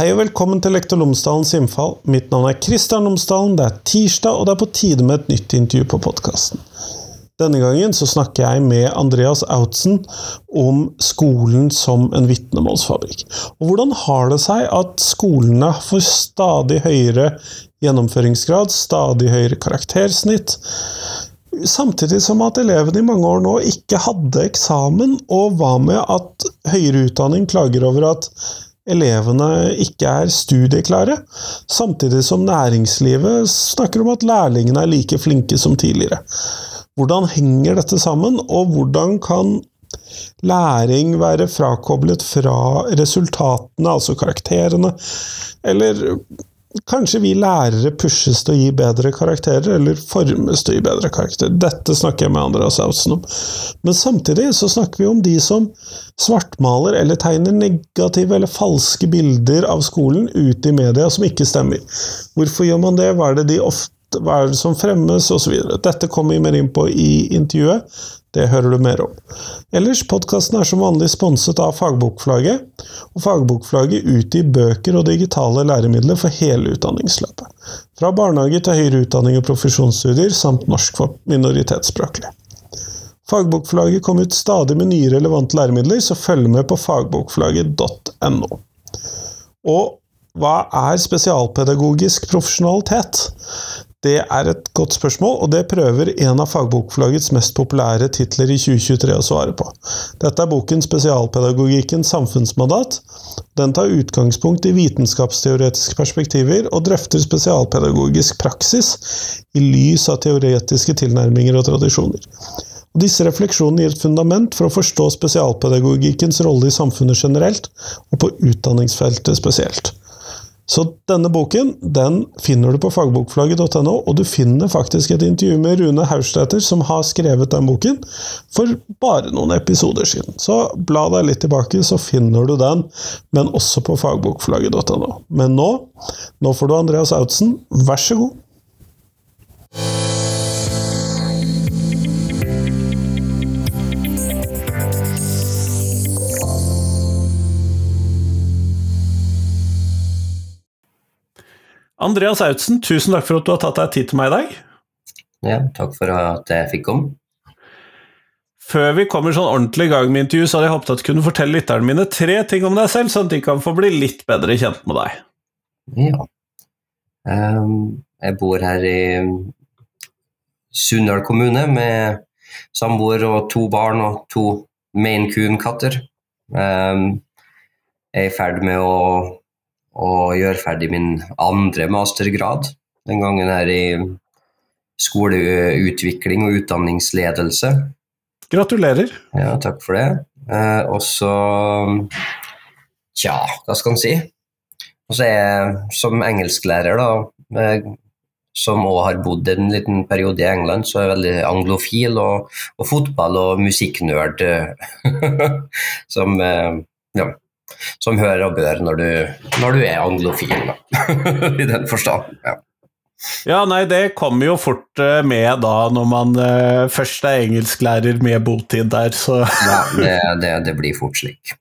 Hei og velkommen til Lektor Lomsdalens innfall. Mitt navn er Kristian Lomsdalen. Det er tirsdag, og det er på tide med et nytt intervju på podkasten. Denne gangen så snakker jeg med Andreas Outsen om skolen som en vitnemålsfabrikk. Og hvordan har det seg at skolene får stadig høyere gjennomføringsgrad, stadig høyere karaktersnitt, samtidig som at elevene i mange år nå ikke hadde eksamen, og hva med at høyere utdanning klager over at elevene ikke er studieklare, samtidig som næringslivet snakker om at lærlingene er like flinke som tidligere. Hvordan henger dette sammen, og hvordan kan læring være frakoblet fra resultatene, altså karakterene, eller Kanskje vi lærere pushes til å gi bedre karakterer, eller formes til å gi bedre karakterer. Dette snakker jeg med Andreas Ausen om. Men samtidig så snakker vi om de som svartmaler eller tegner negative eller falske bilder av skolen ut i media som ikke stemmer. Hvorfor gjør man det? Hva er det de ofte hva er det som fremmes, osv. Dette kommer vi mer inn på i intervjuet. Det hører du mer om. Ellers, podkasten er som vanlig sponset av Fagbokflagget, og Fagbokflagget utgir bøker og digitale læremidler for hele utdanningsløpet. Fra barnehage til høyere utdanning og profesjonsstudier, samt norsk for minoritetsspråklige. Fagbokflagget kommer ut stadig med nye relevante læremidler, så følg med på fagbokflagget.no. Og hva er spesialpedagogisk profesjonalitet? Det er et godt spørsmål, og det prøver en av fagbokforlagets mest populære titler i 2023 å svare på. Dette er boken 'Spesialpedagogikkens samfunnsmandat'. Den tar utgangspunkt i vitenskapsteoretiske perspektiver og drøfter spesialpedagogisk praksis i lys av teoretiske tilnærminger og tradisjoner. Disse refleksjonene gir et fundament for å forstå spesialpedagogikkens rolle i samfunnet generelt, og på utdanningsfeltet spesielt. Så denne boken den finner du på fagbokflagget.no, og du finner faktisk et intervju med Rune Haustæter, som har skrevet den boken, for bare noen episoder siden. Så bla deg litt tilbake, så finner du den, men også på fagbokflagget.no. Men nå, nå får du Andreas Autzen, vær så god. Andreas Autsen, tusen takk for at du har tatt deg tid til meg i dag. Ja, takk for at jeg fikk komme. Før vi kommer sånn ordentlig i gang med intervju, så hadde jeg håpet at du kunne fortelle lytterne mine tre ting om deg selv, sånn at de kan få bli litt bedre kjent med deg. Ja. Um, jeg bor her i Sunndal kommune med samboer og to barn og to Maine Coon-katter. Um, jeg er i ferd med å og gjøre ferdig min andre mastergrad. Den gangen her i skoleutvikling og utdanningsledelse. Gratulerer. Ja, takk for det. Eh, og så Tja, hva skal en si? Og så er jeg som engelsklærer, da, eh, som òg har bodd en liten periode i England, så er jeg veldig anglofil og, og fotball- og musikknerd. som eh, ja, som hører og bør når du, når du er anglofil, i den forstand. Ja. ja. nei, det kommer jo fort eh, med da, når man uh, først er engelsklærer med botid der, så Ja, det, det, det, blir fort slik.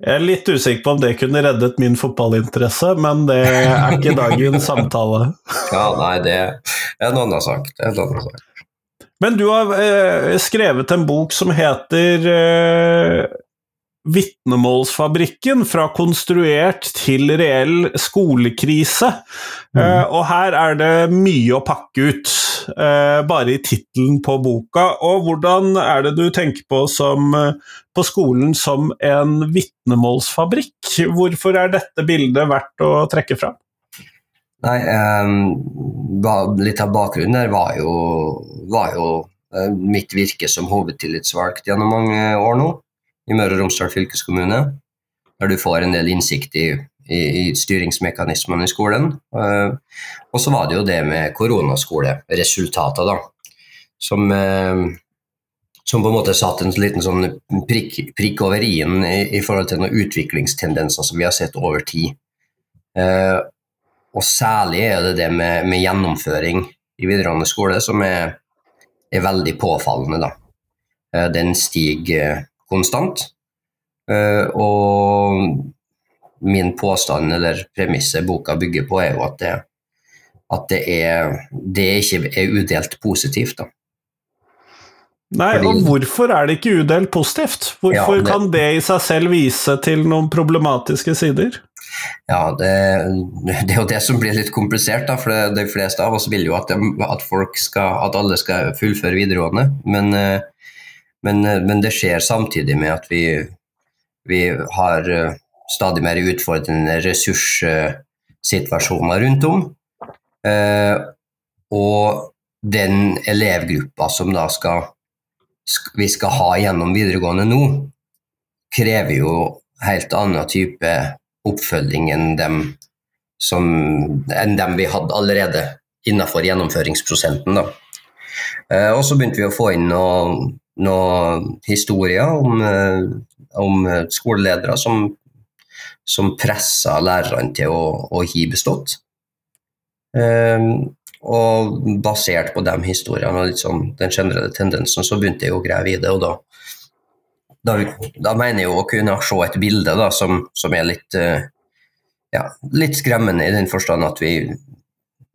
Jeg er litt usikker på om det kunne reddet min fotballinteresse, men det er ikke dagens samtale. Ja, nei, det er en annen sak. Det er en annen sak. Men du har eh, skrevet en bok som heter eh, Vitnemålsfabrikken fra konstruert til reell skolekrise. Mm. Uh, og her er det mye å pakke ut, uh, bare i tittelen på boka. Og hvordan er det du tenker på, som, uh, på skolen som en vitnemålsfabrikk? Hvorfor er dette bildet verdt å trekke fram? Nei, um, litt av bakgrunnen der var jo, var jo mitt virke som hovedtillitsvalgt gjennom mange år nå i Møre og Romsdal fylkeskommune. Der du får en del innsikt i, i, i styringsmekanismene i skolen. Uh, og så var det jo det med koronaskoleresultater, da. Som, uh, som, på en måte satte en liten sånn prikk, prikk over i-en i, i, forhold til noen utviklingstendenser som vi har sett over tid. Uh, og særlig er det det med, med gjennomføring i videregående skole som er, er veldig påfallende. da. Den stiger konstant. Uh, og min påstand eller premisset boka bygger på, er jo at det, at det, er, det ikke er udelt positivt. da. Nei, Fordi, og hvorfor er det ikke udelt positivt? Hvorfor ja, det, kan det i seg selv vise til noen problematiske sider? Ja, det, det, er jo det som blir litt komplisert, da, for de fleste av oss vil jo at, de, at, skal, at alle skal fullføre videregående. Men, eh, men, eh, men, det skjer samtidig med at vi, vi har eh, stadig mer utfordrende ressurssituasjoner rundt om. Og den elevgruppa som da skal vi skal ha gjennom videregående nå, krever jo helt annen type oppfølging enn dem, som, enn dem vi hadde allerede innenfor gjennomføringsprosenten. Da. Eh, og så begynte vi å få inn noen noe historier om, eh, om skoleledere som, som pressa lærerne til å, å gi bestått. Um, og basert på de historiene og sånn, den generelle tendensen, så begynte jeg å grave i det. Og da, da, da, mener jeg å kunne se et bilde da, som, som er litt, uh, ja, litt skremmende i den forstand at vi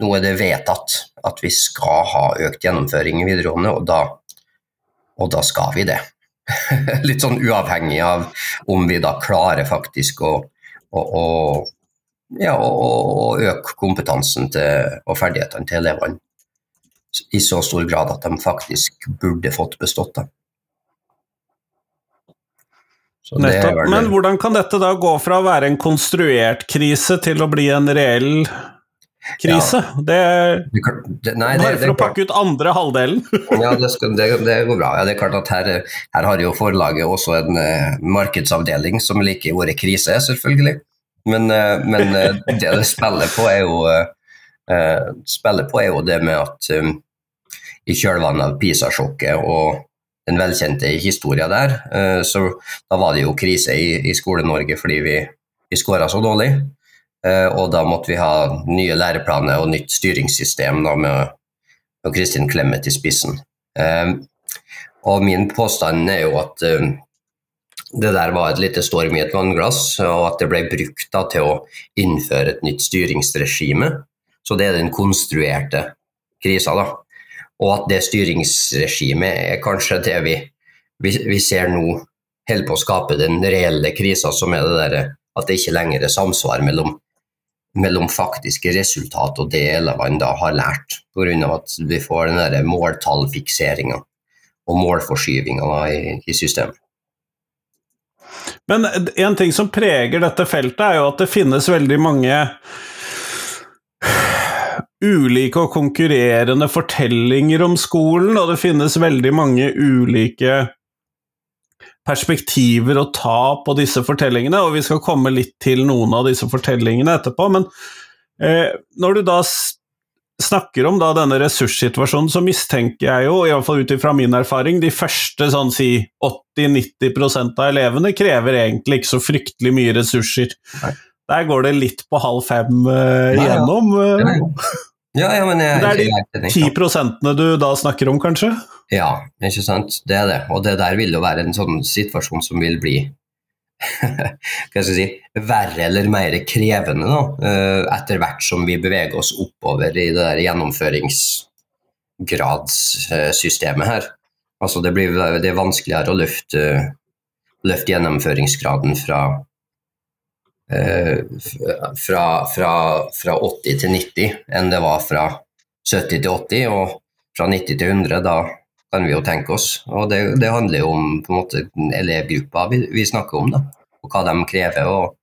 nå er det vedtatt at vi skal ha økt gjennomføring i videregående, og da, og da skal vi det. litt sånn uavhengig av om vi da klarer faktisk å, å, å ja, og, øke kompetansen til, og ferdighetene til elevene i så stor grad at de faktisk burde fått bestått det. Nettopp. Men hvordan kan dette da gå fra å være en konstruert krise til å bli en reell krise? Ja. Det, det, nei, bare for å pakke ut andre halvdelen. ja, det, skal, det, går bra. Ja, det er klart at her, her har jo forlaget også en uh, markedsavdeling som liker ordet krise, selvfølgelig. Men, uh, men uh, det det spiller på, er jo spiller på er jo det med at um, i kjølvannet av PISA-sjokket og den velkjente historien der, så da var det jo krise i, i Skole-Norge fordi vi, vi skåra så dårlig. Uh, og da måtte vi ha nye læreplaner og nytt styringssystem da, med, Kristin Clemet i spissen. Uh, og min påstand er jo at det der var et lite storm i et vannglass, og at det ble brukt da, til å innføre et nytt styringsregime. Så det er den konstruerte krisa. da. Og at det styringsregimet er kanskje det vi, vi, vi ser nå holder på å skape den reelle krisa, som er det der, at det ikke lenger er samsvar mellom, mellom faktiske resultat og det elevene da har lært, pga. at vi får den måltallfikseringa og målforskyvinga i, i systemet. Men en ting som preger dette feltet, er jo at det finnes veldig mange ulike og konkurrerende fortellinger om skolen, og det finnes veldig mange ulike perspektiver å ta på disse fortellingene, og vi skal komme litt til noen av disse fortellingene etterpå. Men eh, når du da snakker om da denne ressurssituasjonen, så mistenker jeg jo, iallfall ut ifra min erfaring, de første sånn si 80-90% av elevene krever egentlig ikke så fryktelig mye ressurser. Nei. Der går det litt på halv fem uh, igjennom. Uh, ja, ja, men jeg, det er de ti prosentene du da snakker om, kanskje? Ja, ikke sant. Det er det. Og det der vil jo være en sånn situasjon som vil bli hva skal jeg si, verre eller mer krevende da, eh, etter hvert som vi beveger oss oppover i det der gjennomføringsgradssystemet her. Altså det, blir, det er vanskeligere å løfte, løfte gjennomføringsgraden fra, fra, fra, fra 80 til 90 enn det var fra 70 til 80, og fra 90 til 100 da kan vi jo tenke oss. Og det, det handler jo om på en måte elevgruppa vi, vi, snakker om, da, og hva de krever. Og,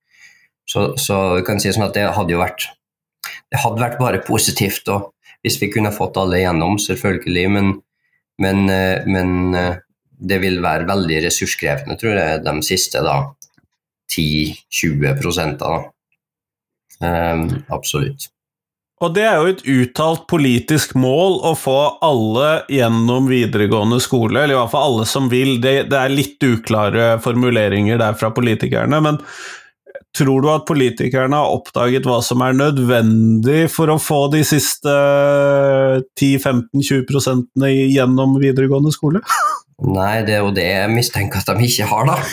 så, så vi kan si sånn at det hadde jo vært det hadde vært bare positivt og hvis vi kunne fått alle igjennom, selvfølgelig. Men, men, eh, men eh, det vil være veldig ressurskrevende, tror jeg, de siste 10-20 av. Um, absolutt. Og det er jo et uttalt politisk mål å få alle gjennom videregående skole, eller i hvert fall alle som vil. Det, det er litt uklare formuleringer der fra politikerne, men Tror du at politikerne har oppdaget hva som er nødvendig for å få de siste 10-15-20 prosentene gjennom videregående skole? Nei, det er jo det jeg mistenker at de ikke har, da.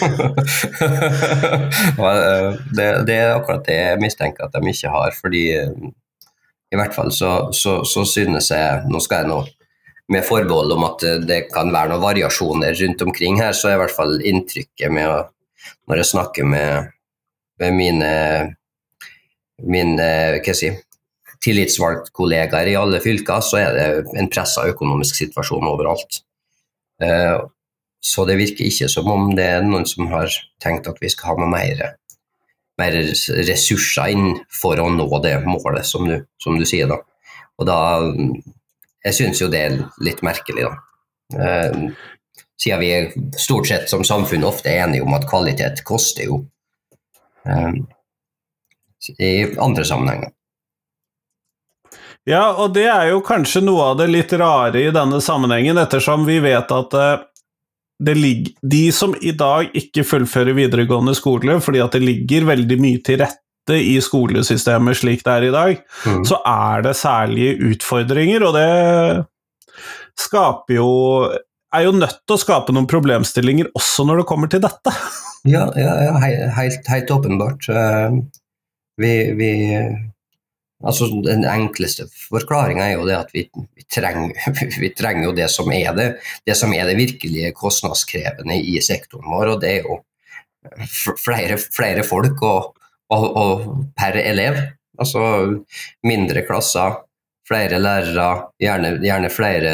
det, det, er akkurat det jeg mistenker at de ikke har, fordi i hvert fall så, så, så synes jeg Nå skal jeg nå med forbehold om at det kan være noen variasjoner rundt omkring her, så er i hvert fall inntrykket med å, når jeg snakker med, med mine, mine hva si, tillitsvalgtkollegaer i alle fylker, så er det en pressa økonomisk situasjon overalt. Eh, så det virker ikke som om det er noen som har tenkt at vi skal ha noe mer, mer ressurser inn for å nå det målet, som du, som du sier. da. Og da jeg syns jo det er litt merkelig, da. Uh, siden vi stort sett som samfunn ofte er enige om at kvalitet koster jo. Uh, I andre sammenhenger. Ja, og det er jo kanskje noe av det litt rare i denne sammenhengen, ettersom vi vet at uh, ligger, de som i dag ikke fullfører videregående skole fordi at det ligger veldig mye til rette i skolesystemet slik det er i dag, mm. så er det særlige utfordringer, og det skaper jo er jo nødt til å skape noen problemstillinger også når det kommer til dette. Ja, ja, helt, helt, åpenbart. Eh, vi, vi, altså Den enkleste forklaringa er jo det at vi, vi, trenger, vi, trenger, jo det som er det, det som er det virkelige kostnadskrevende i sektoren vår, og det er jo flere, flere folk og, og, og per elev. Altså mindre klasser, flere lærere, gjerne, gjerne flere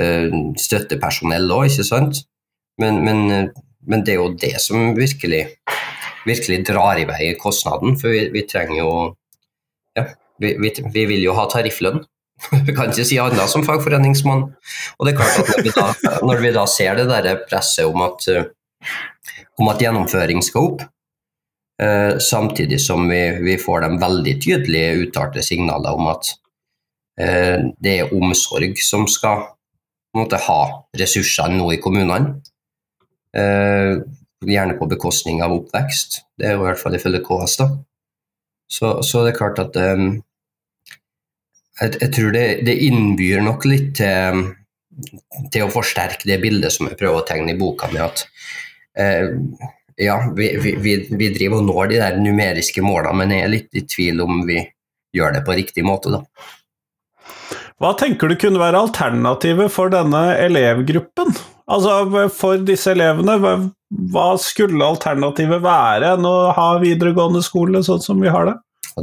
uh, støttepersonell òg, ikke sant. Men, men, men, det er jo det som virkelig, virkelig drar i vei kostnaden, for vi, vi trenger jo ja, vi, vi, vi, vil jo ha tarifflønn. Vi kan ikke si annet som fagforeningsmann. Og det er klart at når vi da, når vi da ser det der presset om at, om at gjennomføring skal opp, Eh, samtidig som vi, får de veldig tydelige uttalte signaler om at eh, det er omsorg som skal måte, ha ressursene nå i kommunene. Eh, gjerne på bekostning av oppvekst. Det er jo i hvert fall ifølge KS. da. Så, så, det er klart at um, jeg, jeg, tror det, det, innbyr nok litt til, til, å forsterke det bildet som jeg prøver å tegne i boka, med at uh, ja, vi, vi, vi, driver og når de der numeriske målene, men jeg er litt i tvil om vi gjør det på riktig måte, da. Hva tenker du kunne være alternativet for denne elevgruppen? Altså for disse elevene, hva skulle alternativet være enn å ha videregående skole sånn som vi har det?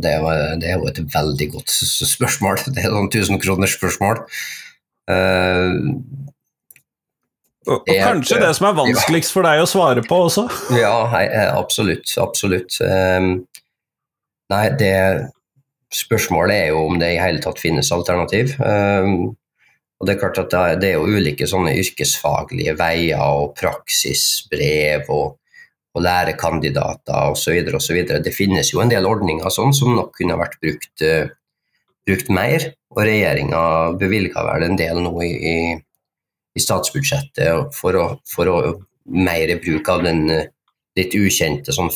Det er, det er jo et veldig godt spørsmål. Det er noen tusenkronersspørsmål. Uh, eh, og, og kanskje det som er vanskeligst for deg å svare på også? Ja, hei, absolutt. Absolutt. Um, nei, det spørsmålet er jo om det i hele tatt finnes alternativ. Um, og Det er klart at det er jo ulike sånne yrkesfaglige veier og praksisbrev og, og lærekandidater osv. osv. Det finnes jo en del ordninger sånn som nok kunne vært brukt, uh, brukt mer. Og regjeringa bevilga vel en del nå i, i i statsbudsjettet for å, for å mer bruk av den eh, litt ukjente sånn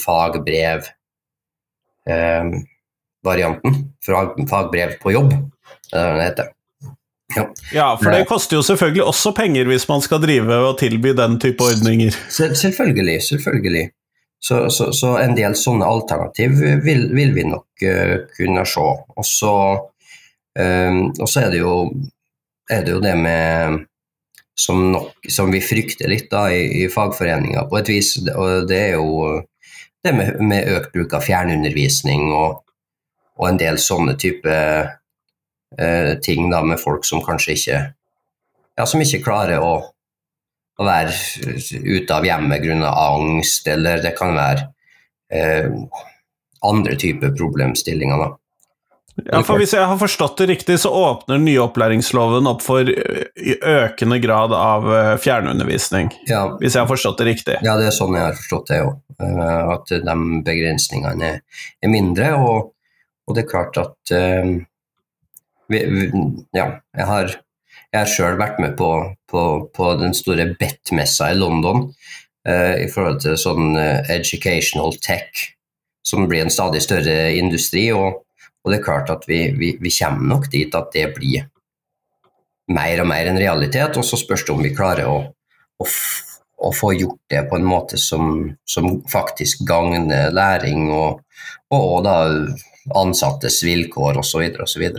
fagbrev-varianten. fra fagbrev på jobb, det er det heter. Ja. ja. for det koster jo selvfølgelig også penger hvis man skal drive og tilby den type ordninger. Selvfølgelig, selvfølgelig. Så, så, så en del sånne alternativ vil, vil vi nok uh, kunne se. Og så, um, er, det jo, er det jo det med som, nok, som vi frykter litt da, i, i fagforeninga på et vis. Og det er jo det med, med økt bruk av fjernundervisning og, og en del sånne type eh, ting da, med folk som kanskje ikke ja, som ikke klarer å, å være ute av hjemmet grunnet angst, eller det kan være eh, andre typer problemstillinger. da. Ja, for Hvis jeg har forstått det riktig, så åpner den nye opplæringsloven opp for i økende grad av eh, fjernundervisning. Ja. Hvis jeg har forstått det riktig? Ja, det er sånn jeg har forstått det òg. Eh, at de begrensningene er mindre. Og, og det er klart at uh, vi, vi, Ja, jeg har, jeg har sjøl vært med på, på, på den store BET-messa i London uh, i forhold til sånn uh, educational tech som blir en stadig større industri. Og, og det er klart at vi, vi, vi, kommer nok dit at det blir mer og mer en realitet. Og så spørs det om vi klarer å, å, å få gjort det på en måte som, som faktisk gagner læring og, og, og da ansattes vilkår osv.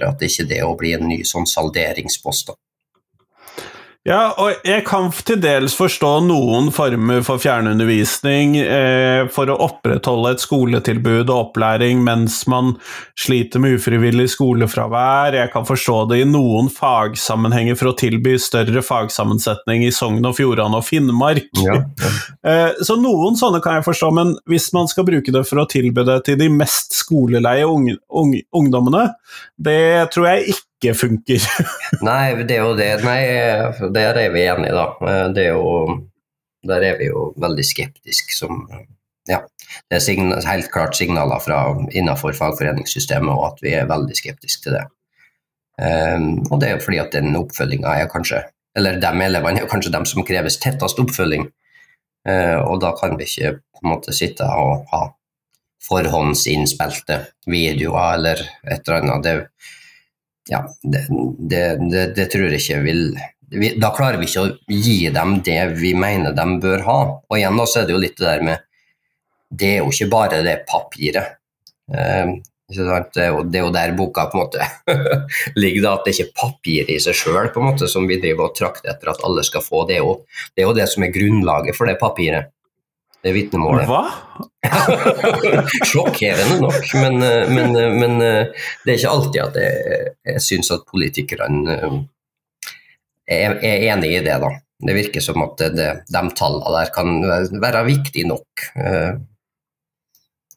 At det ikke er det å bli en ny sånn salderingspost. da. Ja, og jeg kan til dels forstå noen former for fjernundervisning eh, for å opprettholde et skoletilbud og opplæring mens man sliter med ufrivillig skolefravær. Jeg kan forstå det i noen fagsammenhenger for å tilby større fagsammensetning i Sogn og Fjordane og Finnmark. Ja, ja. eh, så noen sånne kan jeg forstå, men hvis man skal bruke det for å tilby det til de mest skoleleie ung, ung, ungdommene, det tror jeg ikke ikke funker. Nei, det er jo det. Nei, der er vi enige, da. Det er jo, der er vi jo veldig skeptiske som ja, det er signal, helt klart signaler fra innenfor fagforeningssystemet og at vi er veldig skeptiske til det. Um, og det er jo fordi at den oppfølginga er kanskje Eller de elevene er kanskje dem som kreves tettest oppfølging. Uh, og da kan vi ikke på en måte sitte og ha forhåndsinnspilte videoer eller et eller annet. Det, ja, det, det, det, det, tror jeg ikke vil vi, Da klarer vi ikke å gi dem det vi mener de bør ha. Og igjen da, så er det jo litt det der med Det er jo ikke bare det papiret. Eh, er jo, det er jo der boka på en måte ligger, da, at det er ikke papiret i seg sjøl som vi driver og trakter etter at alle skal få. Det er, jo, det er jo det som er grunnlaget for det papiret det vitnemålet. Hva? Sjokkerende nok, men, men, men, det er ikke alltid at jeg, jeg syns at politikerne er, er enig i det. da. Det virker som at det, de tallene der kan være viktige nok uh,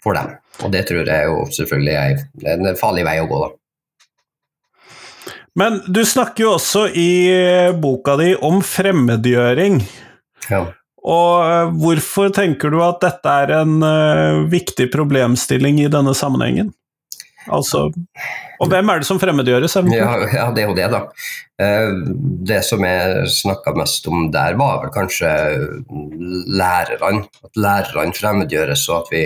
for dem. Og det tror jeg jo selvfølgelig er en farlig vei å gå, da. Men du snakker jo også i boka di om fremmedgjøring. Ja. Og eh, hvorfor tenker du at dette er en uh, viktig problemstilling i denne sammenhengen? Altså, og hvem er det som fremmedgjøres? Ja, ja, det er jo det, da. Uh, det som jeg snakka mest om der, var vel kanskje lærerne. At lærerne fremmedgjøres, og at, vi,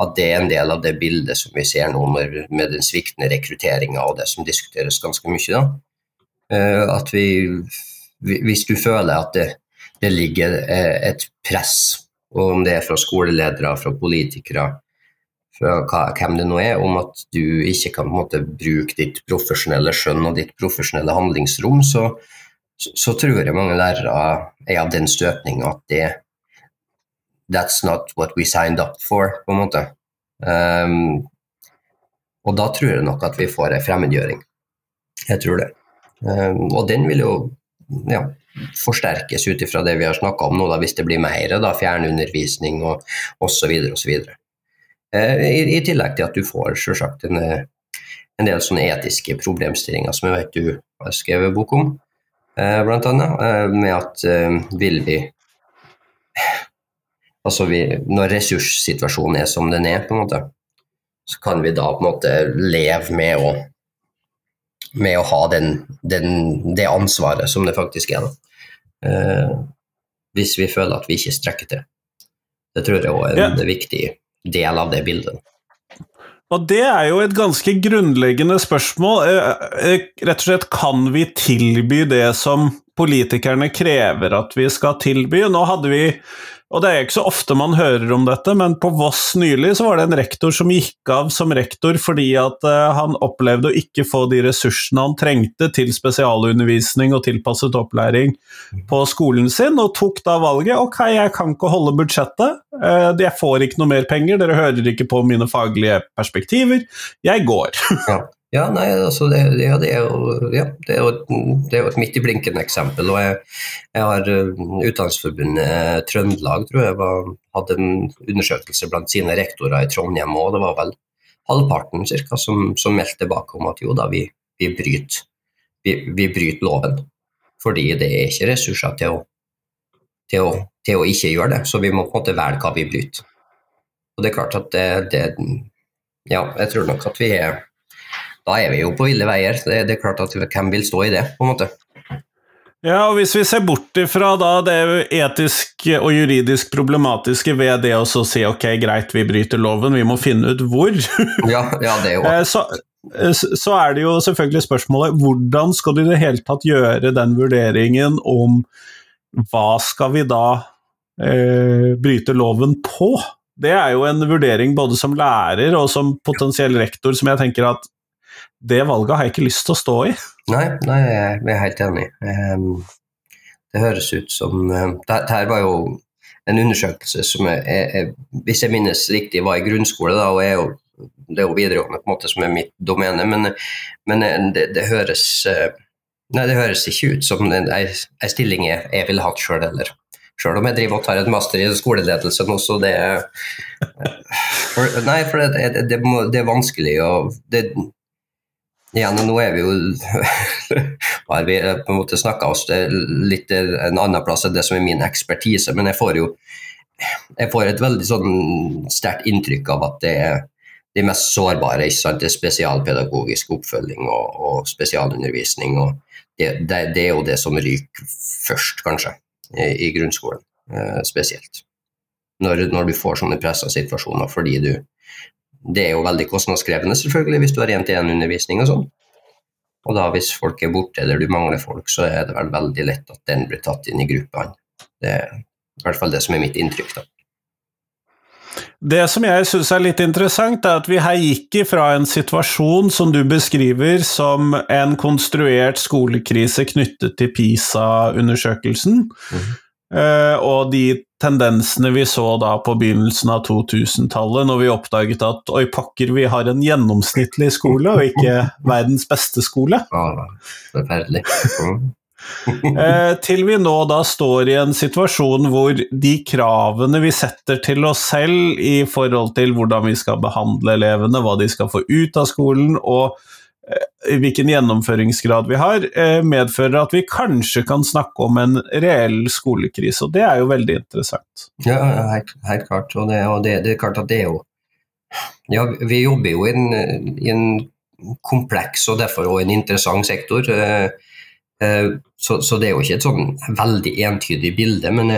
at, det er en del av det bildet som vi ser nå med, den sviktende rekrutteringa og det som diskuteres ganske mye. da. At vi, hvis du føler at det det ligger eh, et press, om det er fra skoleledere, fra politikere, fra hvem det nå er, om at du ikke kan måte, bruke ditt profesjonelle skjønn og ditt profesjonelle handlingsrom, så, så tror jeg mange lærere er av den støtning at det That's not what we signed up for, på en måte. Um, og da tror jeg nok at vi får en fremmedgjøring. Jeg tror det. Um, og den vil jo ja, forsterkes ut ifra det vi har snakka om nå, da, hvis det blir mer da, fjernundervisning og osv. osv. Eh, I, I tillegg til at du får selvsagt en, en del sånne etiske problemstillinger som jeg vet du har skrevet bok om, eh, annet, eh, med at eh, vil vi Altså vi, når ressurssituasjonen er som den er, på en måte, så kan vi da på en måte leve med å med å ha den, den, det ansvaret som det faktisk er. Eh, hvis vi føler at vi ikke strekker til. Det tror jeg er en ja. viktig del av det bildet. Og det er jo et ganske grunnleggende spørsmål. Eh, eh, rett og slett, kan vi tilby det som politikerne krever at vi skal tilby? Nå hadde vi og det er ikke så ofte man hører om dette, men på Voss nylig så var det en rektor som gikk av som rektor fordi at uh, han opplevde å ikke få de ressursene han trengte til spesialundervisning og tilpasset opplæring på skolen sin, og tok da valget ok, jeg kan ikke holde budsjettet, uh, jeg får ikke noe mer penger, dere hører ikke på mine faglige perspektiver, jeg går. Ja. Ja, nei, altså det, ja, det, er jo, ja, det, er jo, det er jo et midt i blinken eksempel. og Jeg, jeg har uh, Utdanningsforbundet eh, Trøndelag tror jeg var, hadde en undersøkelse blant sine rektorer i Trondheim, òg. det var vel halvparten cirka, som, som meldte tilbake om at jo da, vi, vi, bryter, vi, vi bryter loven. Fordi det er ikke ressurser til å, til, å, til å, ikke gjøre det, så vi må på en måte velge hva vi bryter. Og det er klart at det, det Ja, jeg tror nok at vi er da er vi jo på ville veier. Det, det er klart at Hvem vil stå i det, på en måte? Ja, og Hvis vi ser bort ifra det etisk og juridisk problematiske ved det å si ok, greit, vi bryter loven, vi må finne ut hvor, ja, ja, det er jo. Eh, så, eh, så er det jo selvfølgelig spørsmålet hvordan skal du i det hele tatt gjøre den vurderingen om hva skal vi da eh, bryte loven på? Det er jo en vurdering både som lærer og som potensiell rektor som jeg tenker at det valget har jeg ikke lyst til å stå i. Nei, nei jeg er helt enig. Ehm, det høres ut som ehm, Dette var jo en undersøkelse som er, hvis jeg minnes riktig, var i grunnskole. Da, og er jo, det er jo videregående på en måte som er mitt domene, men, men eh, det, det, høres eh, Nei, det høres ikke ut som en, en stilling jeg, jeg ville hatt sjøl heller. Sjøl om jeg driver og tar en master i skoleledelse nå, så det for, Nei, for det, det, det, det er vanskelig å ja, nå er vi jo har vi på en måte snakka oss litt en annen plass enn det som er min ekspertise, men jeg får jo jeg får et veldig sånn sterkt inntrykk av at det er de mest sårbare. ikke sant? Det er spesialpedagogisk oppfølging og, og spesialundervisning. og det, det, det, er jo det som ryker først, kanskje, i, i grunnskolen eh, spesielt. Når, når, du får sånne pressa situasjoner fordi du det er jo veldig kostnadskrevende selvfølgelig hvis du har én-til-én-undervisning og sånn. Og da hvis folk er borte eller du mangler folk, så er det vel veldig lett at den blir tatt inn i gruppene. Det er i hvert fall det som er mitt inntrykk. da. Det som jeg syns er litt interessant, er at vi her gikk ifra en situasjon som du beskriver som en konstruert skolekrise knyttet til PISA-undersøkelsen, mm. Og de tendensene vi så da på begynnelsen av 2000-tallet, når vi oppdaget at oi pokker, vi har en gjennomsnittlig skole og ikke verdens beste skole. Ja, forferdelig. eh, til vi nå da står i en situasjon hvor de kravene vi setter til oss selv i forhold til hvordan vi skal behandle elevene, hva de skal få ut av skolen, og Eh, hvilken gjennomføringsgrad vi har, eh, medfører at vi kanskje kan snakke om en reell skolekrise. Og det er jo veldig interessant. Ja, helt, helt klart. Og, det, og det, det, er klart at det er jo Ja, vi jobber jo i en, i en kompleks og derfor også en interessant sektor. Eh, så, så, det er jo ikke et sånn veldig entydig bilde, men,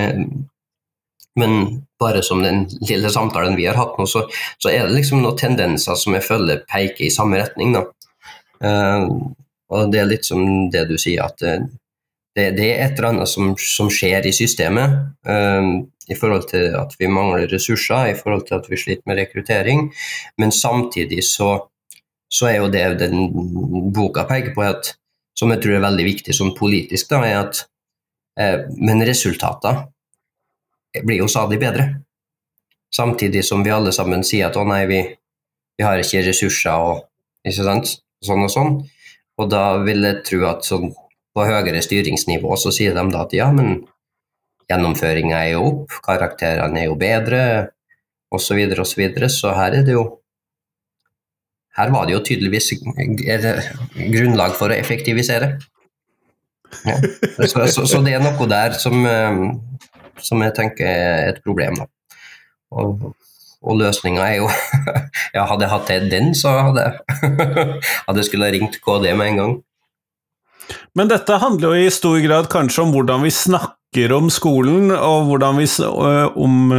men bare som den lille samtalen vi har hatt nå, så, så er det liksom noen tendenser som jeg føler peker i samme retning. da. Uh, og det er litt som det du sier, at uh, det, det, er et eller annet som, som skjer i systemet. Uh, I forhold til at vi mangler ressurser, i forhold til at vi sliter med rekruttering. Men samtidig så, så er jo det den boka peker på, at, som jeg tror er veldig viktig sånn politisk, da, er at Men resultater blir jo stadig bedre. Samtidig som vi alle sammen sier at å nei, vi, vi har ikke ressurser og ikke sant? Sånn og sånn. Og da vil jeg tro at sånn, på høyere styringsnivå så sier de da at ja, men gjennomføringa er jo opp, karakterene er jo bedre, osv., så, videre, og så, så her er det jo Her var det jo tydeligvis grunnlag for å effektivisere. Ja. Så, så, så, det er noe der som, eh, som jeg tenker er et problem. Da. Og og løsninga er jo Ja, hadde jeg hatt den, så hadde jeg hadde skulle ringt KD med en gang. Men dette handler jo i stor grad kanskje om hvordan vi snakker om skolen, og vi, om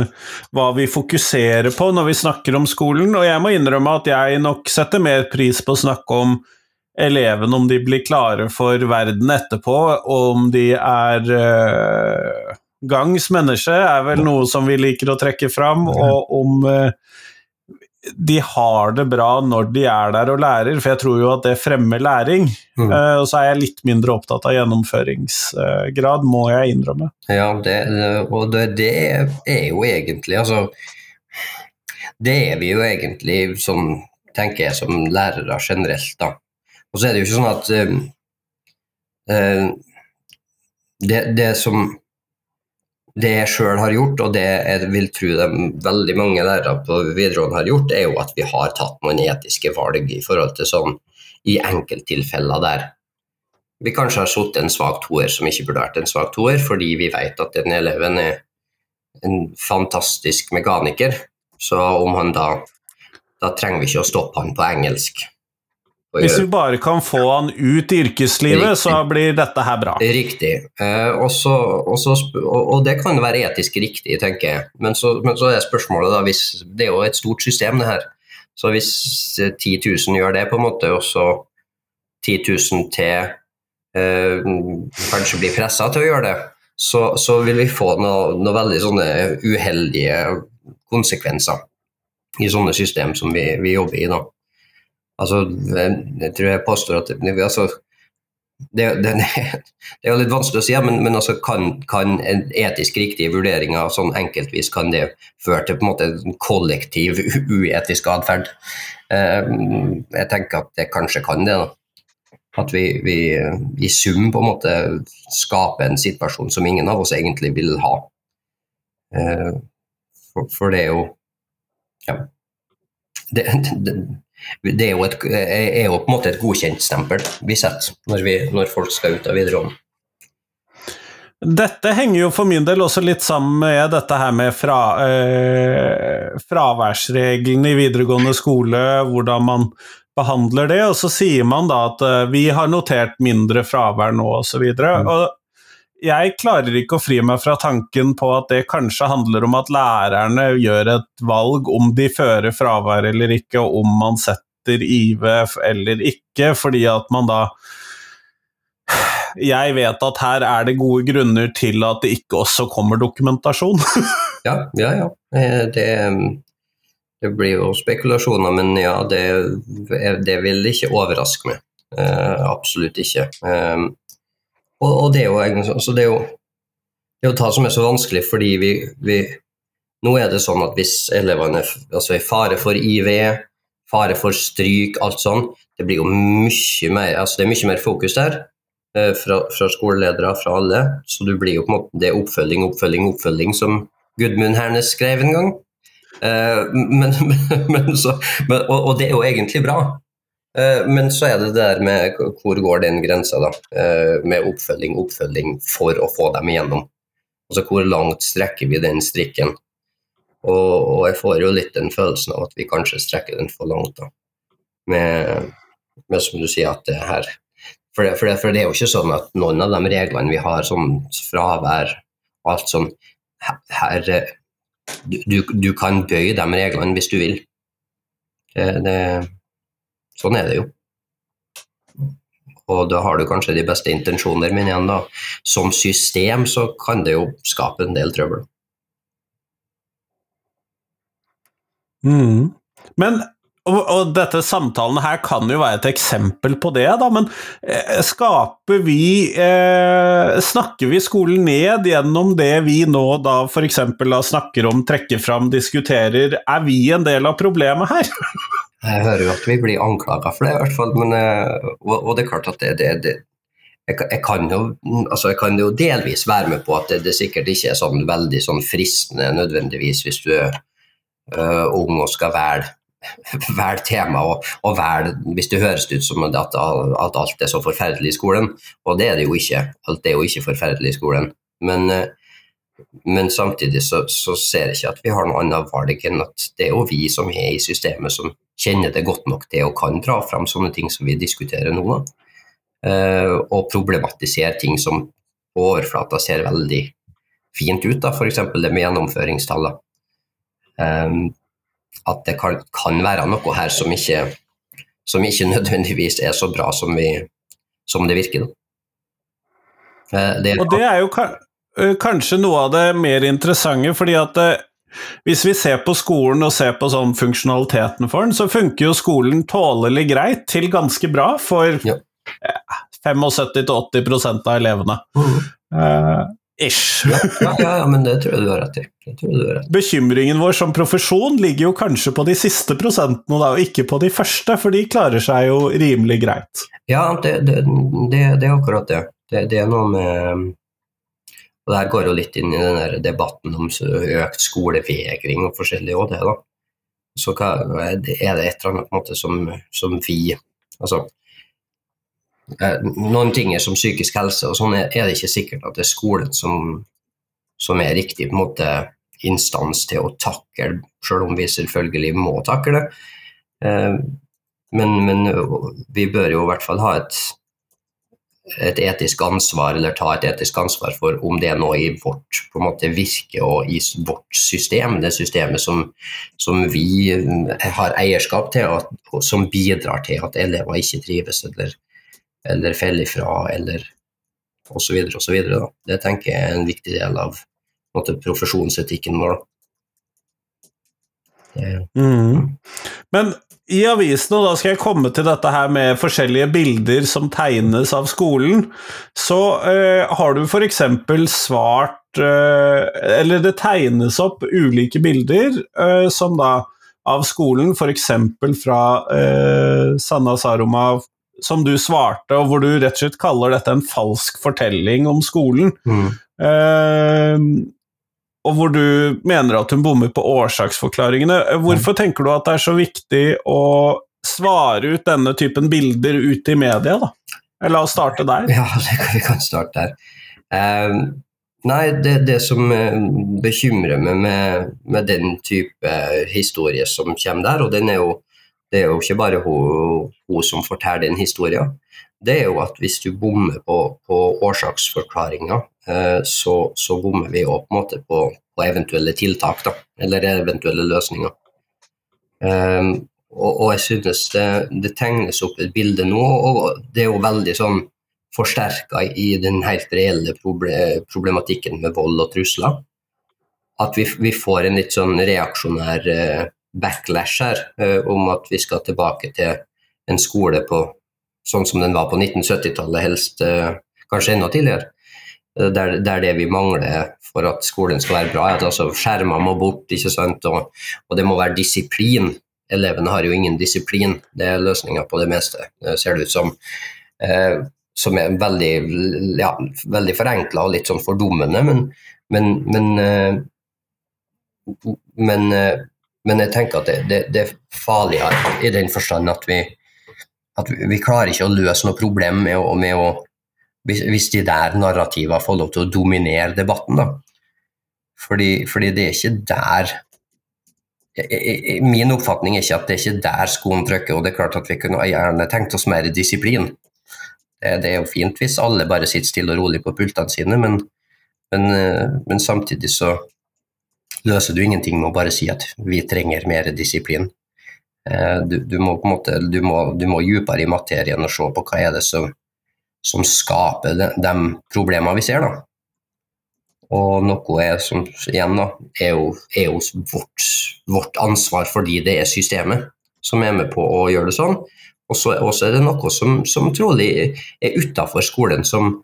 hva vi fokuserer på når vi snakker om skolen. Og jeg må innrømme at jeg nok setter mer pris på å snakke om elevene, om de blir klare for verden etterpå, og om de er gangs menneske er vel noe som vi liker å trekke fram, og om eh, de har det bra når de er der og lærer, for jeg tror jo at det fremmer læring. Mm. Uh, og så er jeg litt mindre opptatt av gjennomføringsgrad, må jeg innrømme. Ja, det, og det, det, er jo egentlig Altså, det er vi jo egentlig som, tenker jeg, som lærere generelt, da. Og så er det jo ikke sånn at uh, uh, det, det som det jeg sjøl har gjort, og det jeg vil tro de veldig mange lærere på videregående har gjort, er jo at vi har tatt noen etiske valg i forhold til sånn i enkelttilfeller der vi kanskje har satt en svak toer som ikke burde vært en svak toer, fordi vi vet at den eleven er en fantastisk mekaniker. Så om han da Da trenger vi ikke å stoppe han på engelsk. Hvis vi bare kan få han ut i yrkeslivet, Riktig. så blir dette her bra. Riktig. Eh, også, også, og det kan være etisk riktig, tenker jeg. Men så, men så er spørsmålet da, hvis Det er jo et stort system, det her. Så hvis 10 000 gjør det, på en måte, og så 10 000 til eh, kanskje blir pressa til å gjøre det, så, så vil vi få noen noe veldig sånne uheldige konsekvenser i sånne system som vi, vi jobber i. da. Altså, jeg tror jeg påstår at altså, det, det, det, er litt vanskelig å si, men, men altså, kan, kan, en etisk riktig vurdering av sånn enkeltvis kan det føre til på en måte en kollektiv uetisk atferd? Eh, jeg tenker at det kanskje kan det. da. At vi, vi, i sum på en måte skaper en situasjon som ingen av oss egentlig vil ha. Eh, for, for det er jo ja. Det, det, er, jo et, er jo på en måte et godkjent stempel vi setter når, vi, når folk skal ut av videregående. Dette henger jo for min del også litt sammen med dette her med fra, øh, fraværsreglene i videregående skole, hvordan man behandler det. Og så sier man da at øh, vi har notert mindre fravær nå, osv. Og jeg klarer ikke å fri meg fra tanken på at det kanskje handler om at lærerne gjør et valg om de fører fravær eller ikke, og om man setter IV eller ikke, fordi at man da Jeg vet at her er det gode grunner til at det ikke også kommer dokumentasjon. ja, ja, ja. Eh, det, det, blir jo spekulasjoner, men ja, det, det vil ikke overraske meg. Uh, absolutt ikke. Og, og det er jo egentlig det er jo det er jo det som er så vanskelig, fordi vi, vi, Nå er det sånn at hvis elevene altså er i fare for IV, fare for stryk, alt sånn, det blir jo mye mer, altså det er mye mer fokus der eh, fra, fra, skoleledere, fra alle. Så det blir jo på en måte det er oppfølging, oppfølging, oppfølging, som Gudmund Hernes skrev en gang. Eh, men, men, så, men, og, og, det er jo egentlig bra, men så er det det der med hvor går den grensa, da. Eh, med oppfølging, oppfølging for å få dem igjennom. Altså hvor langt strekker vi den strikken? Og, og jeg får jo litt den følelsen av at vi kanskje strekker den for langt, da. Med, med som du sier, at det her for det, for, det, for det, er jo ikke sånn at noen av de reglene vi har, sånn fravær, alt sånn her, du, du, kan bøye de reglene hvis du vil. Det, det, Sånn er det jo. Og da har du kanskje de beste intensjoner, men igjen, da, som system så kan det jo skape en del trøbbel. Mm. Men og, og, dette samtalen her kan jo være et eksempel på det, da, men eh, skaper vi eh, Snakker vi skolen ned gjennom det vi nå da f.eks. snakker om, trekker fram, diskuterer? Er vi en del av problemet her? Jeg hører jo at vi blir anklaga for det, i hvert fall. Men, eh, og, og, det er klart at det, det, det jeg, jeg, kan jo, altså jeg, kan jo, delvis være med på at det, det sikkert ikke er sånn veldig sånn fristende nødvendigvis hvis du er uh, ung og skal velge vel tema og, og vel, hvis det høres ut som at, at, alt er så forferdelig i skolen. Og det er det jo ikke. Alt er jo ikke forferdelig i skolen. Men uh, men samtidig så, så, ser jeg ikke at vi har noe annet valg enn at det er jo vi som er i systemet som kjenner det godt nok til og kan dra fram sånne ting som vi diskuterer nå. Uh, og problematisere ting som på overflata ser veldig fint ut, f.eks. det med gjennomføringstallet. Um, at det kan, være noe her som ikke, som ikke nødvendigvis er så bra som, vi, som det virker. Uh, det, og det er jo Eh, kanskje noe av det mer interessante, fordi at eh, hvis vi ser på skolen og ser på sånn funksjonaliteten for den, så funker jo skolen tålelig greit til ganske bra for ja. 75-80 av elevene. Mm. Uh, ish. ja, ja, ja, men det tror jeg du har rett i. Bekymringen vår som profesjon ligger jo kanskje på de siste prosentene, da, og ikke på de første, for de klarer seg jo rimelig greit. Ja, det, det, det, det er akkurat det. Det, er noe med og Det her går jo litt inn i den der debatten om økt skolevegring og forskjellig òg, det. da. Så hva, er det et eller annet på en måte som, som vi Altså eh, noen ting som psykisk helse, og sånn er, det ikke sikkert at det er skolen som, som er riktig på en måte instans til å takle, selv om vi selvfølgelig må takle det. Eh, men, men vi bør jo i hvert fall ha et, et etisk ansvar, eller ta et etisk ansvar for om det er noe i vårt måte, virke og i vårt system, det systemet som, som vi har eierskap til, og, som bidrar til at elever ikke trives eller, eller faller ifra, eller osv. osv. Det tenker jeg er en viktig del av måte, profesjonsetikken vår. Mm. Men i avisen, og da skal jeg komme til dette her med forskjellige bilder som tegnes av skolen, så uh, har du f.eks. svart uh, Eller det tegnes opp ulike bilder uh, som da av skolen, f.eks. fra Sanna Saroma, som du svarte, og hvor du rett og slett kaller dette en falsk fortelling om skolen. Mm og hvor du mener at hun bommer på årsaksforklaringene. Hvorfor tenker du at det er så viktig å svare ut denne typen bilder ute i media, da? La oss starte der. Ja, vi kan starte der. Uh, nei, det, det, som eh, bekymrer meg med, med, den type historie som kommer der, og er jo, det er jo ikke bare hun, hun som forteller den historien, det er jo at hvis du bommer på, på årsaksforklaringa, eh, så, så, bommer vi jo på, på, på, eventuelle tiltak, da, eller eventuelle løsninger. Um, og, og, jeg synes det, det, tegnes opp et bilde nå, og det er jo veldig sånn forsterka i den helt reelle problematikken med vold og trusler. At vi, vi får en litt sånn reaksjonær uh, backlash her, om at vi skal tilbake til en skole på sånn som den var på 1970-tallet, helst eh, kanskje enda tidligere. Eh, der, der, det vi mangler for at skolen skal være bra, er at altså skjermer må bort, ikke sant? Og, og, det må være disiplin. Elevene har jo ingen disiplin, det er løsninga på det meste, det ser det ut som. Eh, som er veldig, ja, veldig forenkla og litt sånn fordummende, men, men, men, eh, men, eh, men jeg tenker at det, det, det er farligere i den forstand at vi, at vi klarer ikke å løse noe problem med å, med å hvis de der narrativene får lov til å dominere debatten. Da. Fordi, fordi det er ikke der Min oppfatning er ikke at det er ikke der skoen trykker. og det er klart at Vi kunne gjerne tenkt oss mer disiplin. Det, det er jo fint hvis alle bare sitter stille og rolig på pultene sine, men, men, men samtidig så løser du ingenting med å bare si at vi trenger mer disiplin. Eh, du, du, må på en måte du må, du må dypere i materien og se på hva er det som, som skaper de, de problemene vi ser. da. Og noe er som igjen da, er jo, er jo vårt, vårt, ansvar fordi det er systemet som er med på å gjøre det sånn. Og så er det noe som, som trolig er utafor skolen, som,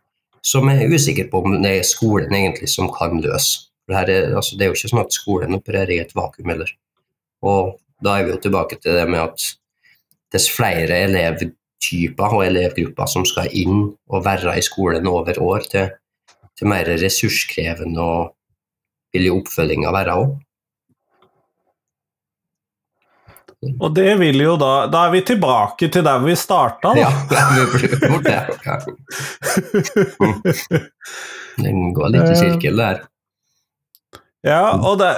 som er usikker på om det er skolen egentlig som kan løse. Er, altså, det er jo ikke sånn at skolen opererer i et vakuum heller. Og da er vi jo tilbake til det med at dess flere elevtyper og elevgrupper som skal inn og være i skolen over år, til, til mer ressurskrevende og vil jo oppfølginga være òg. Og det vil jo da Da er vi tilbake til der vi starta, da. Ja, vi blir bort det. Ja. Den går litt i sirkel der. Ja, og det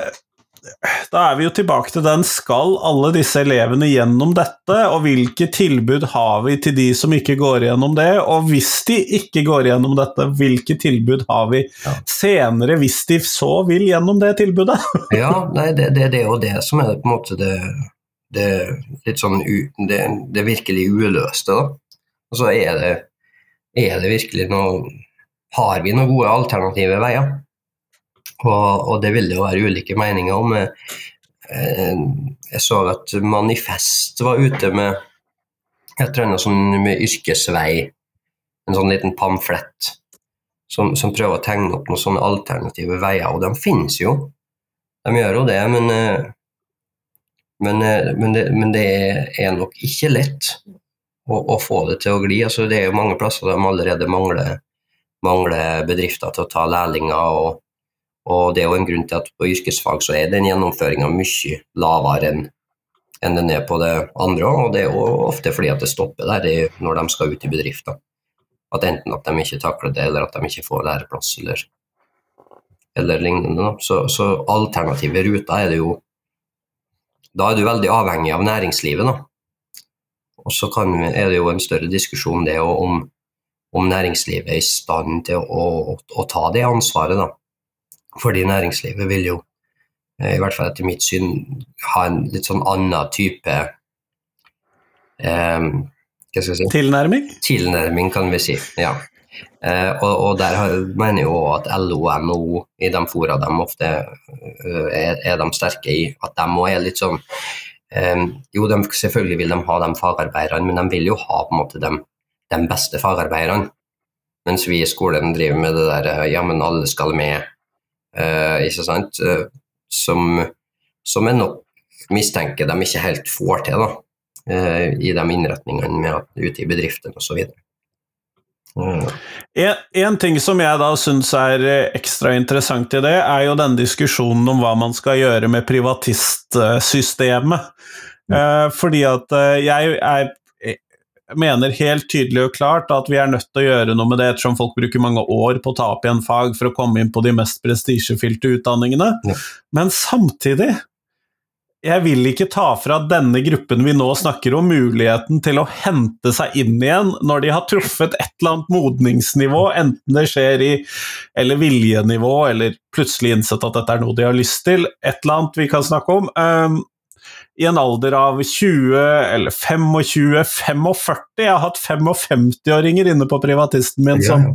da er vi jo tilbake til den. Skal alle disse elevene gjennom dette? Og hvilke tilbud har vi til de som ikke går gjennom det? Og hvis de ikke går gjennom dette, hvilke tilbud har vi ja. senere, hvis de så vil gjennom det tilbudet? ja, nei, det, det, det jo det som er på en måte det, det litt sånn det, det virkelig uløste, da. Og så er det, er det virkelig noe Har vi noen gode alternative veier? Og, og, det vil det jo være ulike meninger om. Eh, jeg så at Manifest var ute med et eller annet sånn med yrkesvei, en sånn liten pamflett som, som, prøver å tegne opp noen sånne alternative veier, og de finnes jo. De gjør jo det, men, eh, men, eh, men, det, men det, er nok ikke lett å, å, få det til å gli. Altså, det er jo mange plasser de allerede mangler, mangler bedrifter til å ta lærlinger. og og det er jo en grunn til at på yrkesfag så er den gjennomføringa mye lavere enn enn den er på det andre. Og det er jo ofte fordi at det stopper der når de skal ut i bedrifter. At enten at de ikke takler det, eller at de ikke får læreplass, eller, eller lignende. Så, så, alternative ruter er det jo Da er du veldig avhengig av næringslivet, da. og så kan, er det jo en større diskusjon det om, om næringslivet er i stand til å, å, å ta det ansvaret. da. Fordi næringslivet vil jo, i hvert fall etter mitt syn, ha en litt sånn annen type eh, hva skal jeg si? Tilnærming? Tilnærming, kan vi si. ja. Eh, og, og, der mener jo at LO og NHO i de fora de ofte uh, er, er, de sterke i, at de òg er litt sånn um, Jo, de, selvfølgelig vil de ha de fagarbeiderne, men de vil jo ha på en måte de, de beste fagarbeiderne. Mens vi i skolen driver med det der ja, men alle skal med, ikke sant. Uh, som, som jeg nok mistenker de ikke helt får til, da. I de innretningene med ute i bedriftene osv. Mm. En, en, ting som jeg da syns er eh, ekstra interessant i det, er jo denne diskusjonen om hva man skal gjøre med privatistsystemet. Mm. Eh, fordi at eh, jeg er, mener helt tydelig og klart at vi er nødt til å gjøre noe med det, ettersom folk bruker mange år på å ta opp igjen fag for å komme inn på de mest prestisjefylte utdanningene. Ja. Men samtidig jeg vil ikke ta fra denne gruppen vi nå snakker om, muligheten til å hente seg inn igjen når de har truffet et eller annet modningsnivå, enten det skjer i eller viljenivå, eller plutselig innsett at dette er noe de har lyst til, et eller annet vi kan snakke om. I en alder av 20 eller 25, 45 Jeg har hatt 55-åringer inne på privatisten min ja. som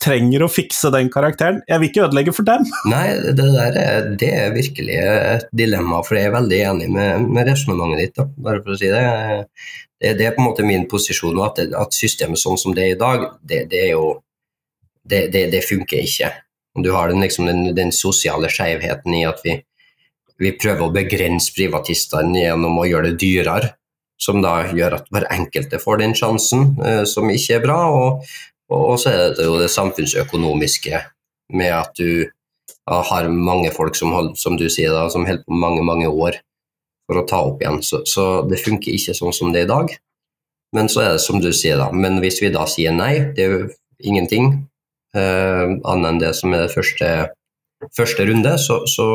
trenger å fikse den karakteren. Jeg vil ikke ødelegge for dem. Nei, det der er, det er virkelig et dilemma, for jeg er veldig enig med, med resonnementet ditt. Da, bare for å si det. det. det. er på en måte min posisjon, at, at systemet sånn som det er i dag, det, det er jo det, det, funker ikke. Du har den, liksom, den, den sosiale skjevheten i at vi, vi prøver å begrense privatistene gjennom å gjøre det dyrere, som da gjør at hver enkelte får den sjansen, eh, som ikke er bra. Og, og, så er det jo det samfunnsøkonomiske med at du har mange folk som, som du sier da, som holder på mange, mange år for å ta opp igjen. Så, så, det funker ikke sånn som det er i dag. Men så er det som du sier, da. Men hvis vi da sier nei, det er jo ingenting eh, annet enn det som er det første første runde, så, så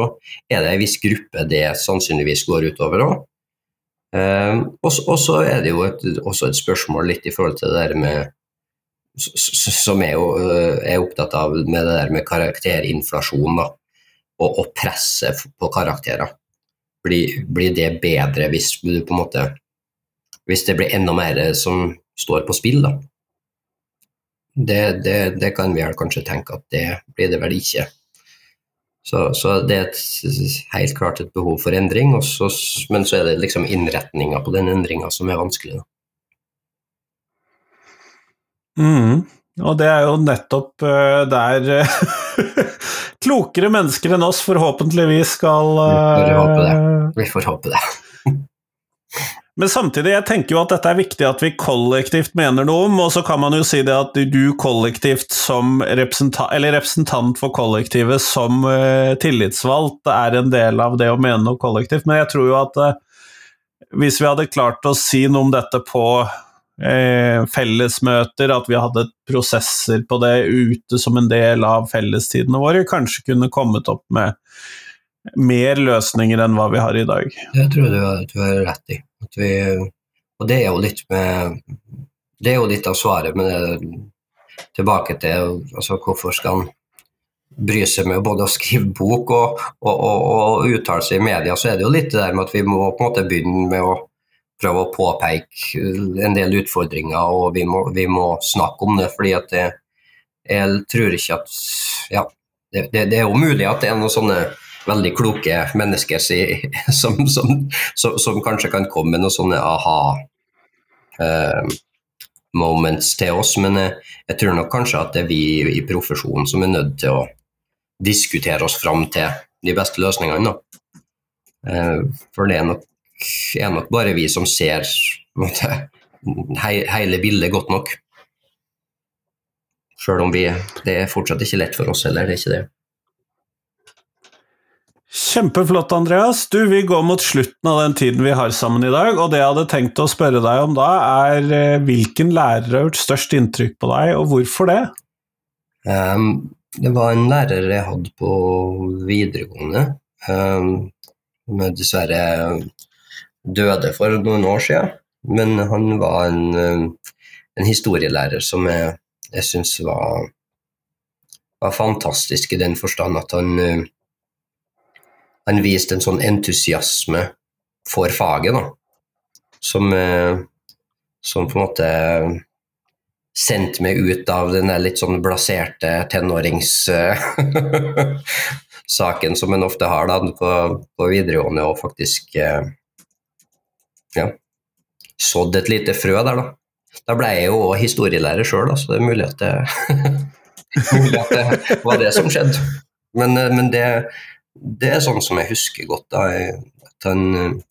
er det en viss gruppe det sannsynligvis går utover òg. Eh, og så er det jo et, også et spørsmål litt i forhold til det der med Som jeg jo eh, er opptatt av med det der med karakterinflasjon da, og, og presset på karakterer. Blir, blir, det bedre hvis du på en måte Hvis det blir enda mer som står på spill, da? Det, det, det kan vi vel kanskje tenke at det blir det vel ikke. Så, så, det er et, helt klart et behov for endring, så, men så er det liksom innretninga på den endringa som er vanskelig. Mm. Og det er jo nettopp uh, der uh, klokere mennesker enn oss forhåpentligvis skal uh, Vi får håpe det. Vi får håpe det. Men samtidig, jeg tenker jo at dette er viktig at vi kollektivt mener noe om, og så kan man jo si det at du kollektivt som representant, eller representant for kollektivet som uh, tillitsvalgt er en del av det å mene noe kollektivt, men jeg tror jo at uh, hvis vi hadde klart å si noe om dette på uh, fellesmøter, at vi hadde prosesser på det ute som en del av fellestidene våre, kanskje kunne kommet opp med mer løsninger enn hva vi har i dag. Det tror jeg du har rett i. Vi, og det er jo litt med Det er jo litt av svaret, men det, tilbake til altså, hvorfor skal han bry seg med både å skrive bok og, og, og, og, uttale seg i media, så er det jo litt det der med at vi må på en måte begynne med å prøve å påpeke en del utfordringer, og vi må, vi må snakke om det. fordi at det, jeg tror ikke at Ja, det, det, det er jo mulig at det er noen sånne veldig kloke mennesker som, som, som, som kanskje kan komme med noen sånne aha uh, moments til oss, men jeg, jeg, tror nok kanskje at det er vi i profesjonen som er nødt til å diskutere oss fram til de beste løsningene. Uh, for det er nok, er nok, bare vi som ser måtte, he, hele bildet godt nok. Sjøl om vi, det er fortsatt ikke lett for oss heller, det er ikke det. Kjempeflott, Andreas. Du, Vi går mot slutten av den tiden vi har sammen i dag. Og det jeg hadde tenkt å spørre deg om da, er eh, hvilken lærer har gjort størst inntrykk på deg, og hvorfor det? Um, det var en lærer jeg hadde på videregående, um, dessverre døde for noen år siden. Men han var en, eh, en historielærer som jeg, jeg syns var, var fantastisk i den forstand at han, han viste en sånn entusiasme for faget, da. Som, eh, som på en måte sendte meg ut av den litt sånn blaserte tenåringssaken som en ofte har da, på, på videregående, og faktisk ja, sådd et lite frø der, da. Da ble jeg jo òg historielærer sjøl, så det er mulig at det, mulig at det var det som skjedde. Men, men det, det, er sånn som jeg husker godt. da, at han,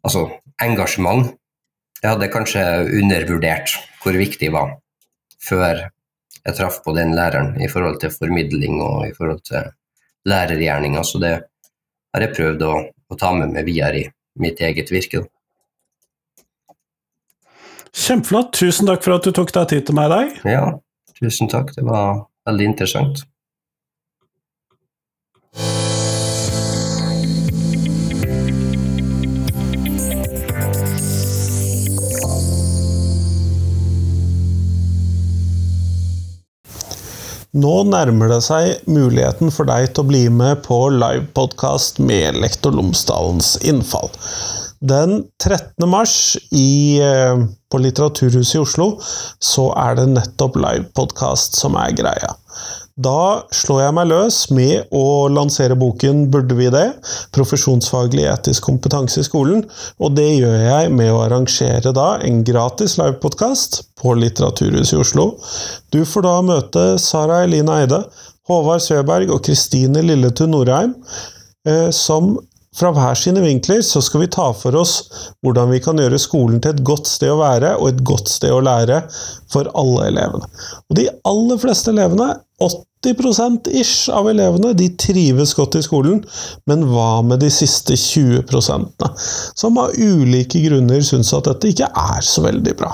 Altså, engasjement. Jeg hadde kanskje undervurdert hvor viktig det var før jeg traff på den læreren i forhold til formidling og i forhold til lærergjerninga. Så det har jeg prøvd å, å ta med meg videre i mitt eget virke. Da. Kjempeflott. Tusen takk for at du tok deg tid til meg i dag. Ja, tusen takk. Det var veldig interessant. Nå nærmer det seg muligheten for deg til å bli med på livepodkast med Lektor Lomsdalens innfall. Den 13. mars i, eh, på Litteraturhuset i Oslo så er det nettopp livepodkast som er greia. Da slår jeg meg løs med å lansere boken 'Burde vi det?' Profesjonsfaglig etisk kompetanse i skolen. Og det gjør jeg med å arrangere da en gratis livepodkast på Litteraturhuset i Oslo. Du får da møte Sara Eline Eide, Håvard Søberg og Kristine Lilletun Norheim, eh, som fra hver sine vinkler så skal vi ta for oss hvordan vi kan gjøre skolen til et godt sted å være og et godt sted å lære for alle elevene. Og de aller fleste elevene, 80 ish av elevene de trives godt i skolen, men hva med de siste 20 som av ulike grunner syns at dette ikke er så veldig bra?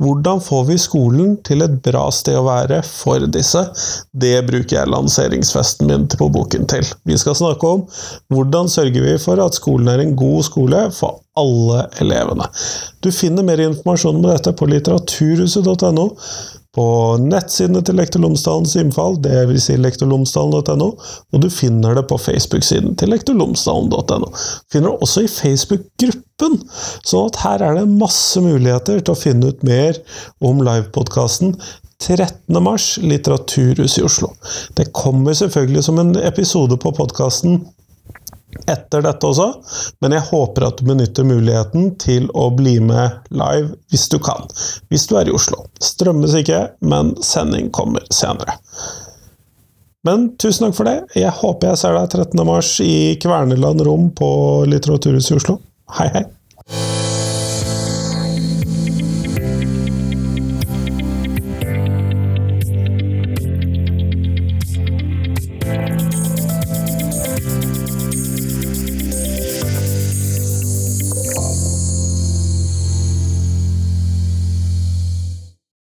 Hvordan får vi skolen til et bra sted å være for disse? Det bruker jeg lanseringsfesten min på boken til. Vi skal snakke om hvordan sørger vi for at skolen er en god skole for alle elevene. Du finner mer informasjon om dette på litteraturhuset.no på nettsidene til Lektor Lomsdalens innfall, dvs. Si lektorlomsdalen.no, og du finner det på Facebook-siden til lektorlomsdalen.no. Finner det også i Facebook-gruppen, sånn at her er det masse muligheter til å finne ut mer om livepodkasten 13. mars, Litteraturhuset i Oslo. Det kommer selvfølgelig som en episode på podkasten etter dette også, men jeg håper at du benytter muligheten til å bli med live hvis du kan. Hvis du er i Oslo. Strømmes ikke, men sending kommer senere. Men tusen takk for det. Jeg håper jeg ser deg 13. mars i Kverneland Rom på Litteraturhuset i Oslo. Hei, hei!